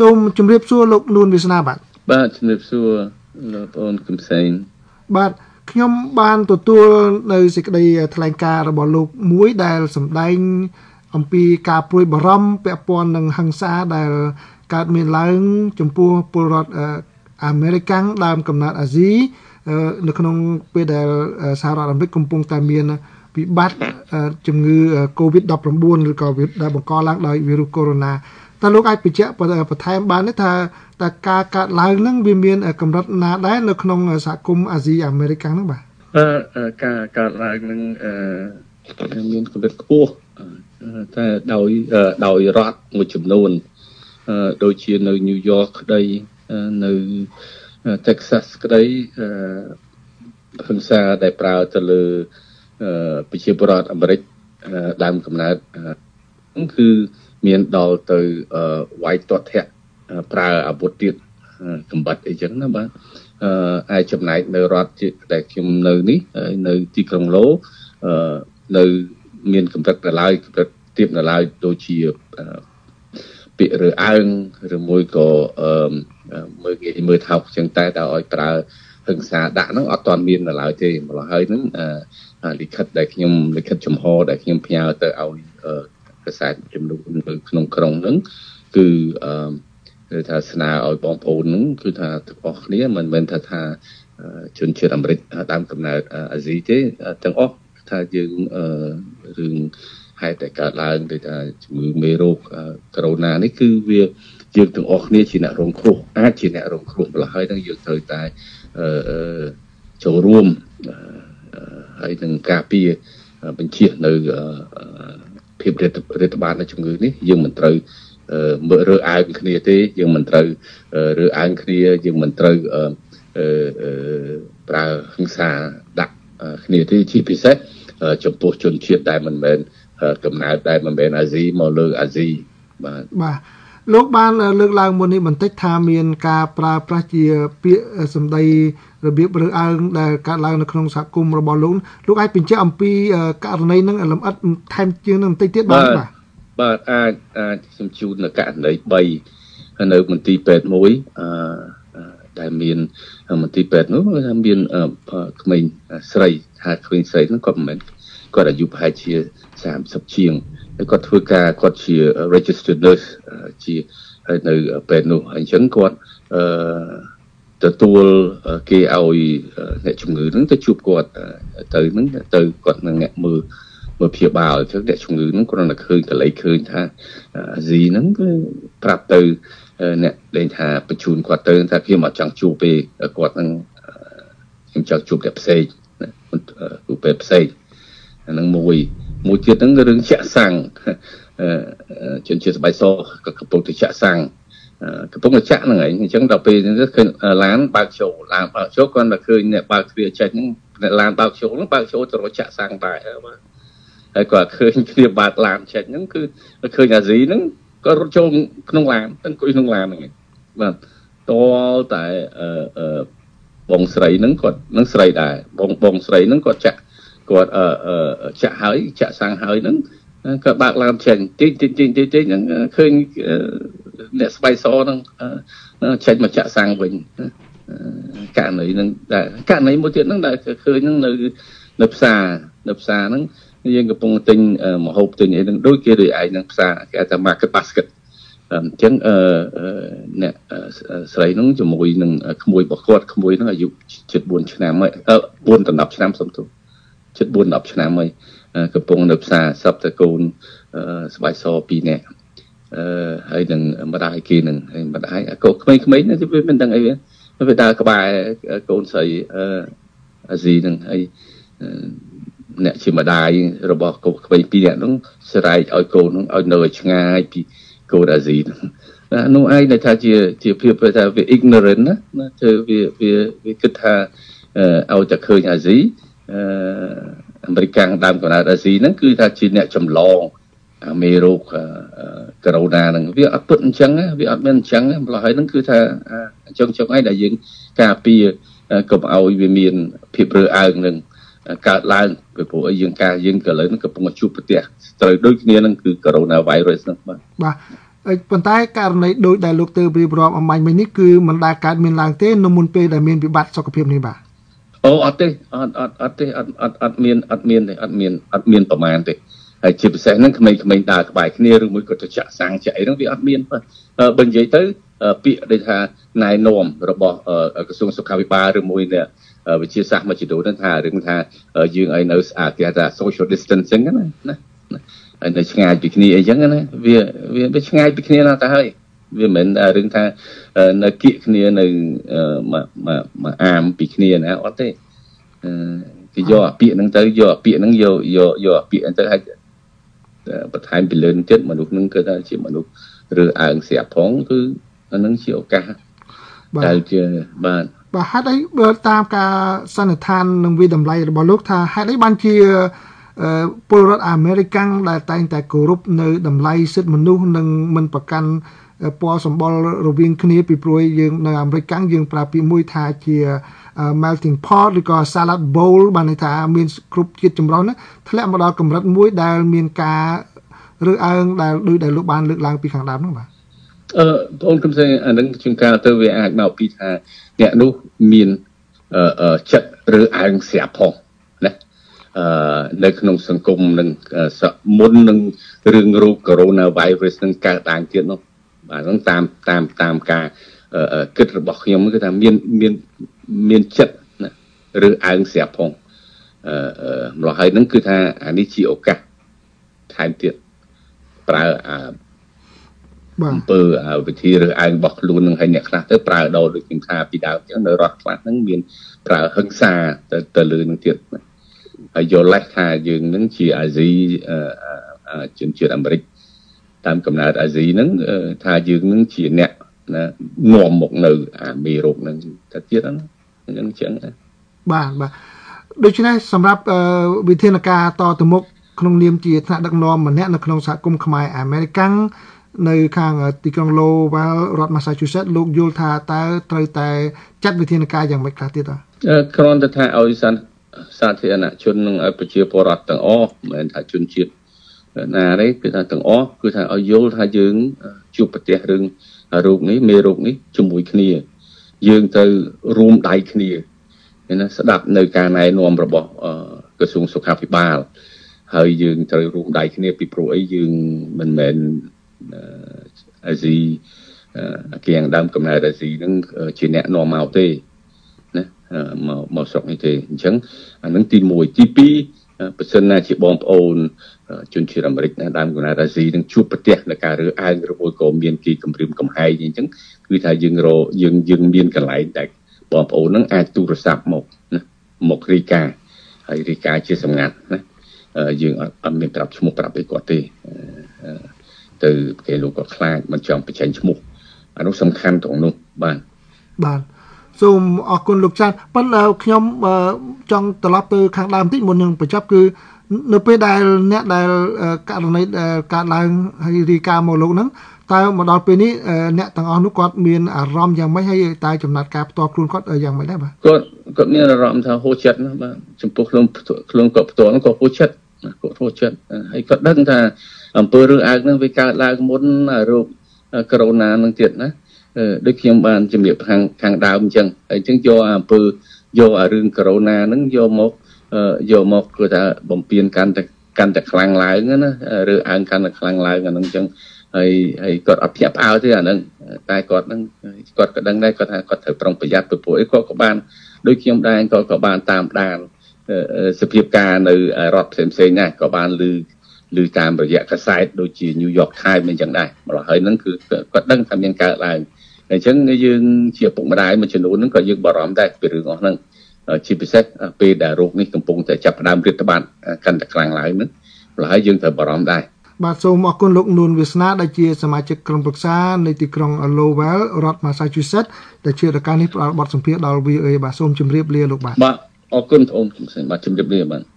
សូមជម្រាបសួរលោកនួនវាសនាបាទបាទជម្រាបសួរលោកប្អូនកំសែងបាទខ្ញុំបានទទួលនៅសេចក្តីថ្លែងការណ៍របស់លោកមួយដែលសម្ដែងអំពីការព្រួយបារម្ភពាក់ព័ន្ធនឹងហិង្សាដែលកើតមានឡើង ចំពោះពលរដ្ឋអាមេរិកដើមកំណើតអាស៊ីនៅក្នុងពេលដែលសហរដ្ឋអាមេរិកកំពុងតែមានវិបត្តិជំងឺ Covid-19 ឬក៏ដែលបង្កឡើងដោយវីរុសកូវីដ -19 តើលោកអាចបញ្ជាក់បន្ថែមបានទេថាតើការកាត់ឡើងហ្នឹងវាមានកម្រិតណាដែរនៅក្នុងសហគមន៍អាស៊ីអាមេរិកហ្នឹងបាទការកាត់ឡើងហ្នឹងមានកម្រិតខ្ពស់តែដោយដោយរដ្ឋមួយចំនួនដូចជានៅញូវយ៉កក្តីនៅ Texas ក្តីហិង្សាដែលប្រើទៅលើប្រជាពលរដ្ឋអាមេរិកដើមកំណើតគឺ មានដល់ទៅវាយទាត់ធាក់ប្រើអាវុធទៀតកំបិតអីចឹងណាបាទអឺឯចំណែកនៅរដ្ឋដែលខ្ញុំនៅនេះនៅទីក្រុងឡូអឺនៅមានកម្រិតដល់ហើយកម្រិតទៀបដល់ហើយដូចជាពាក្យរើអើងឬមួយក៏អឺមើលងាយមើលថោកចឹងតែតើឲ្យប្រើហិង្សាដាក់ហ្នឹងអត់ទាន់មាននៅឡើយទេម្ល៉េះហើយហ្នឹងលិខិតដែលខ្ញុំលិខិតចំហដែលខ្ញុំផ្ញើទៅឲ្យ កសែតចំនួននៅក្នុងក្រុងហ្នឹងគឺអឺគឺថាស្នើឲ្យបងប្អូនហ្នឹងគឺថាទាំងអស់គ្នាមិនមែនថាថាជនជាតិអាមេរិកដើមកំណើតអាស៊ីទេទាំងអស់ថាយើងរឿងហេតុតែកើតឡើងដូចថាជំងឺមេរោគកូវីដ -19 នេះគឺវាយើងទាំងអស់គ្នាជាអ្នករងគ្រោះអាចជាអ្នករងគ្រោះម្ល៉េះហើយនឹងយើងត្រូវតែចូលរួមហើយនឹងការពារបញ្ជានៅ ភាពរដ្ឋបាលនៃជំងឺនេះយើងមិនត្រូវមើលរើអើងគ្នាទេយើងមិនត្រូវរើអើងគ្នាយើងមិនត្រូវប្រើហិង្សាដាក់គ្នាទេជាពិសេសចំពោះជនជាតិដែលមិនមែនកំណើតដែលមិនមែនអាស៊ីមកលើអាស៊ីបាទបាទ លោកបានលើកឡើងមុននេះបន្តិចថាមានការប្រើប្រាស់ជាពាក្យសម្ដីរបៀបរើអើងដែលកើតឡើងនៅក្នុងសហគមន៍របស់លោកលោកអាចបញ្ជាក់អំពីករណីហ្នឹងលម្អិតថែមជាងនឹងបន្តិចទៀតបានបាទបាទអាចអាចសំជូននៅករណី3នៅមន្ទីរពេទ្យមួយអឺដែលមានមន្ទីរពេទ្យនោះមានក្មេងស្រីថាក្មេងស្រីហ្នឹងគាត់មិនមែន គាត់អាយុប្រហែលជា30ជាងហើយគាត់ធ្វើការគាត់ជា registered nurse ជានៅពេទ្យនោះអញ្ចឹងគាត់អឺទទួលគេឲ្យអ្នកជំងឺហ្នឹងទៅជួបគាត់ទៅហ្នឹងទៅគាត់នឹងអ្នកមើលមើលព្យាបាលអញ្ចឹងអ្នកជំងឺហ្នឹងគ្រាន់តែឃើញកលៃឃើញថាអាស៊ីហ្នឹងគឺប្រាប់ទៅអ្នកលេងថាបញ្ជូនគាត់ទៅថាខ្ញុំអត់ចង់ជួបទេគាត់ហ្នឹងខ្ញុំចង់ជួបតែផ្សេងគឺពេលផ្សេង អាហ្នឹងមួយ មួយទៀតហ្នឹងរឿងជាក់សាំងជនជាតិស្បែកសក៏កំពុងតែចាក់សាំងកំពុងតែចាក់ហ្នឹងឯងអញ្ចឹងដល់ពេលហ្នឹងឃើញឡានបើកចូលឡានបើកចូលគាត់តែឃើញអ្នកបើកទ្វារចេញហ្នឹងអ្នកឡានបើកចូលហ្នឹងបើកចូលទៅរកចាក់សាំងដែរបាទហើយគាត់ឃើញគ្នាបើកឡានចេញហ្នឹងគឺឃើញអាស៊ីហ្នឹងក៏រត់ចូលក្នុងឡានអង្គុយក្នុងឡានហ្នឹងបាទតលតែអឺបងស្រីហ្នឹងគាត់នឹងស្រីដែរបងបងស្រីហ្នឹងគាត់ចាក់ គាត់អឺចាក់ហើយចាក់សាំងហើយហ្នឹងក៏បើកឡានចេញតិចតិចតិចតិចតិចហ្នឹងឃើញអ្នកស្បៃសហ្នឹងចេញមកចាក់សាំងវិញករណីហ្នឹងដែរករណីមួយទៀតហ្នឹងដែលឃើញហ្នឹងនៅនៅផ្សារនៅផ្សារហ្នឹងយើងកំពុងទិញម្ហូបទិញអីហ្នឹងដូចគេដូចឯងនឹងផ្សារគេហៅថា market basket អញ្ចឹងអឺអ្នកស្រីហ្នឹងជាមួយនឹងក្មួយរបស់គាត់ក្មួយហ្នឹងអាយុជិត4ឆ្នាំហើយ4ដល់10ឆ្នាំសុំទោស ជិត4 10ឆ្នាំហើយកំពុងនៅផ្សារសັບតកូនស្បែកស2នាក់អឺហើយនឹងម្ដាយគេនឹងហើយម្ដាយកូនក្មេងៗហ្នឹងវាមិនដឹងអីវាដើរក្បែរកូនស្រីអឺអាស៊ីហ្នឹងហើយអ្នកជាម្ដាយរបស់កូនក្មេងពីរនាក់ហ្នឹងស្រែកឲ្យកូនហ្នឹងឲ្យនៅឲ្យឆ្ងាយពីកូនអាស៊ីហ្នឹងនោះឯងដែលថាជាជាភាពថាវា ignorant ណាធ្វើវាវាវាគិតថាឲ្យតែឃើញអាស៊ី អឺអាមេរិកដើមកំណើតអាស៊ីហ្នឹងគឺថាជាអ្នកចម្លងមេរោគកូវីដ -19 ហ្នឹងវាអត់ពិតអញ្ចឹងវាអត់មានអញ្ចឹងម្ល៉េះហើយហ្នឹងគឺថាអញ្ចឹងចុងឯងដែលយើងការពារកុំឲ្យវាមានភាពរើអើងនឹងកើតឡើងពីព្រោះអីយើងការយើងក៏លើនឹងកំពុងជួបប្រទះត្រូវដូចគ្នានឹងគឺ coronavirus ហ្នឹងបាទបាទប៉ុន្តែករណីដូចដែលលោកទើបរៀបរាប់អំបញ្ញមិញនេះគឺមិនដែលកើតមានឡើងទេនៅមុនពេលដែលមានវិបត្តិសុខភាពនេះបាទ អូអត់ទេអត់អត់អត់ទេអត់អត់អត់មានអត់មានទេអត់មានអត់មានប្រមាណទេហើយជាពិសេសហ្នឹងក្មេងៗដើរក្បែរគ្នាឬមួយក៏ទៅចាក់សាំងចាក់អីហ្នឹងវាអត់មានបើនិយាយទៅពាក្យដូចថាណែនាំរបស់ក្រសួងសុខាភិបាលឬមួយនេះវិជាសាស្ត្រមកជីដូនហ្នឹងថារឿងថាយើងឲ្យនៅស្អាតគេថា social distancing ណាណាហើយនៅឆ្ងាយពីគ្នាអីចឹងណាវាវាឆ្ងាយពីគ្នាណាស់ទៅហើយ វាមិនមែនរឿងថានៅគៀកគ្នានៅមួយមួយអាមពីគ្នាណាអត់ទេគេយកអាពាកហ្នឹងទៅយកអាពាកហ្នឹងយកយកយកអាពាកហ្នឹងទៅឲ្យបន្ថែមពីលើទៀតមនុស្សហ្នឹងគឺថាជាមនុស្សឬអើងស្រាប់ផងគឺអាហ្នឹងជាឱកាសដែលជាបាទបាទហេតុអីបើតាមការសន្និដ្ឋាននិងវិតម្លៃរបស់លោកថាហេតុអីបានជាពលរដ្ឋអាមេរិកដែលតែងតែគោរពនៅតម្លៃសិទ្ធិមនុស្សនិងមិនប្រកាន់ ពណ៌សម្បុររវាងគ្នាពីព្រោះយើងនៅអាមេរិកយើងប្រើពាក្យមួយថាជា melting pot ឬក៏ salad bowl បានន័យថាមានគ្រប់ជាតិចម្រុះហ្នឹងធ្លាក់មកដល់កម្រិតមួយដែលមានការឬអើងដែលដូចដែលលោកបានលើកឡើងពីខាងដើមហ្នឹងបាទអឺបងខ្ញុំសើអានឹងជួនកាលទៅវាអាចមកពីថាអ្នកនោះមានអឺចិត្តឬអើងស្រាប់ផងណាអឺនៅក្នុងសង្គមនឹងមុននឹងរឿងរោគ coronavirus នឹងកើតឡើងទៀតនោះ បាទហ្នឹងតាមតាមតាមការគិតរបស់ខ្ញុំគឺថាមានមានមានចិត្តណាឬអើងស្រាប់ផងអឺម្លោះហើយហ្នឹងគឺថាអានេះជាឱកាសថែមទៀតប្រើអាអំពើវិធីរើសអើងរបស់ខ្លួននឹងឲ្យអ្នកខ្លះទៅប្រើដោដូចខ្ញុំថាពីដើមចឹងនៅរដ្ឋខ្លះហ្នឹងមានប្រើហិង្សាទៅទៅលើនឹងទៀតហើយយល់លេសថាយើងនឹងជាអាស៊ីជនជាតិអាមេរិក តាមកំណើតអាស៊ីហ្នឹងថាយើងនឹងជាអ្នកណានាំមកនៅអាមេរោគហ្នឹងទៅទៀតហ្នឹងអញ្ចឹងចឹងបាទបាទដូច្នេះសម្រាប់វិធានការតទៅមុខក្នុងនាមជាថ្នាក់ដឹកនាំម្នាក់នៅក្នុងសហគមន៍ខ្មែរអាមេរិកាំងនៅខាងទីក្រុង Lowell រដ្ឋ Massachusetts លោកយល់ថាតើត្រូវតែចាត់វិធានការយ៉ាងម៉េចខ្លះទៀតអឺគ្រាន់តែថាឲ្យសាធារណជននិងឲ្យប្រជាពលរដ្ឋទាំងអស់មិនមែនថាជនជាតិ ណាទេគឺថាទាំងអស់គឺថាឲ្យយល់ថាយើងជួបប្រទះរឿងរោគនេះមេរោគនេះជាមួយគ្នា យើងទៅរួមដៃគ្នាណាស្ដាប់នៅការណែនាំរបស់ក្រសួងសុខាភិបាលហើយយើងត្រូវរួមដៃគ្នាពីព្រោះអីយើងមិនមែនអាស៊ីគៀងដើមកំណើតអាស៊ីនឹងជាអ្នកនាំមកទេណាមកមកស្រុកនេះទេអញ្ចឹងអានឹងទី1ទី2 បើសិនណាជាបងប្អូនជនជាតិអាមេរិកណាដើមកំណើតអាស៊ីនឹងជួបប្រទះនៅការរើអើងឬមួយក៏មានគីគម្រាមកំហែងអញ្ចឹងគឺថាយើងរយើងយើងមានកន្លែងដែលបងប្អូននឹងអាចទូរស័ព្ទមកណាមករីកាហើយរីកាជាសម្ងាត់ណាយើងអត់មានប្រាប់ឈ្មោះប្រាប់អីគាត់ទេទៅគេលោកក៏ខ្លាចមិនចង់បញ្ចេញឈ្មោះអានោះសំខាន់ត្រង់នោះបាទបាទ សូមអរគុណលោកចាន់ប៉ុន្តែខ្ញុំចង់ត្រឡប់ទៅខាងដើមបន្តិចមុននឹងបញ្ចប់គឺនៅពេលដែលអ្នកដែលករណីដែលកើតឡើងហើយរីកាមកលោកហ្នឹងតើមកដល់ពេលនេះអ្នកទាំងអស់នោះគាត់មានអារម្មណ៍យ៉ាងម៉េចហើយតើចំណាត់ការផ្ទាល់ខ្លួនគាត់យ៉ាងម៉េចដែរបាទគាត់គាត់មានអារម្មណ៍ថាហូរចិត្តណាបាទចំពោះខ្លួនខ្លួនគាត់ផ្ទាល់គាត់ហូរចិត្តគាត់ហូរចិត្តហើយគាត់ដឹងថាអំពើរឿងអើងហ្នឹងវាកើតឡើងមុនរោគកូវីដហ្នឹងទៀតណា ដូចខ្ញុំបានជំរាបខាងខាងដើមអញ្ចឹងហើយអញ្ចឹងយកអំពើយកអារឿងកូវីដហ្នឹងយកមកយកមកគឺថាបំពេញកាន់តែកាន់តែខ្លាំងឡើងណាឬអើងកាន់តែខ្លាំងឡើងអាហ្នឹងអញ្ចឹងហើយហើយគាត់អត់ភ្ញាក់ផ្អើលទេអាហ្នឹងតែគាត់ហ្នឹងគាត់ក៏ដឹងដែរគាត់ថាគាត់ត្រូវប្រុងប្រយ័ត្នពីពួកអីគាត់ក៏បានដូចខ្ញុំដែរគាត់ក៏បានតាមដានសភាពការនៅរដ្ឋផ្សេងៗដែរក៏បានឮឬតាមរយៈកាសែតដូចជា New York Times អញ្ចឹងដែរម្ល៉េះហើយហ្នឹងគឺគាត់ដឹងថាមានកើតឡើង អញ្ចឹងយើងជាពុកម្ដាយមួយចំនួនហ្នឹងក៏យើងបារម្ភដែរពីរឿងអស់ហ្នឹងជាពិសេសពេលដែលរោគនេះកំពុងតែចាប់ផ្ដើមរាតត្បាតកាន់តែខ្លាំងឡើងហ្នឹងម្ល៉េះហើយយើងត្រូវបារម្ភដែរបាទសូមអរគុណលោកនួនវាសនាដែលជាសមាជិកក្រុមប្រឹក្សានៃទីក្រុង Lowell រដ្ឋ Massachusetts ដែលជារការនេះផ្ដល់បទសម្ភាសន៍ដល់ VOA បាទសូមជម្រាបលាលោកបាទបាទអរគុណបងប្អូនបាទជម្រាបលាបាទ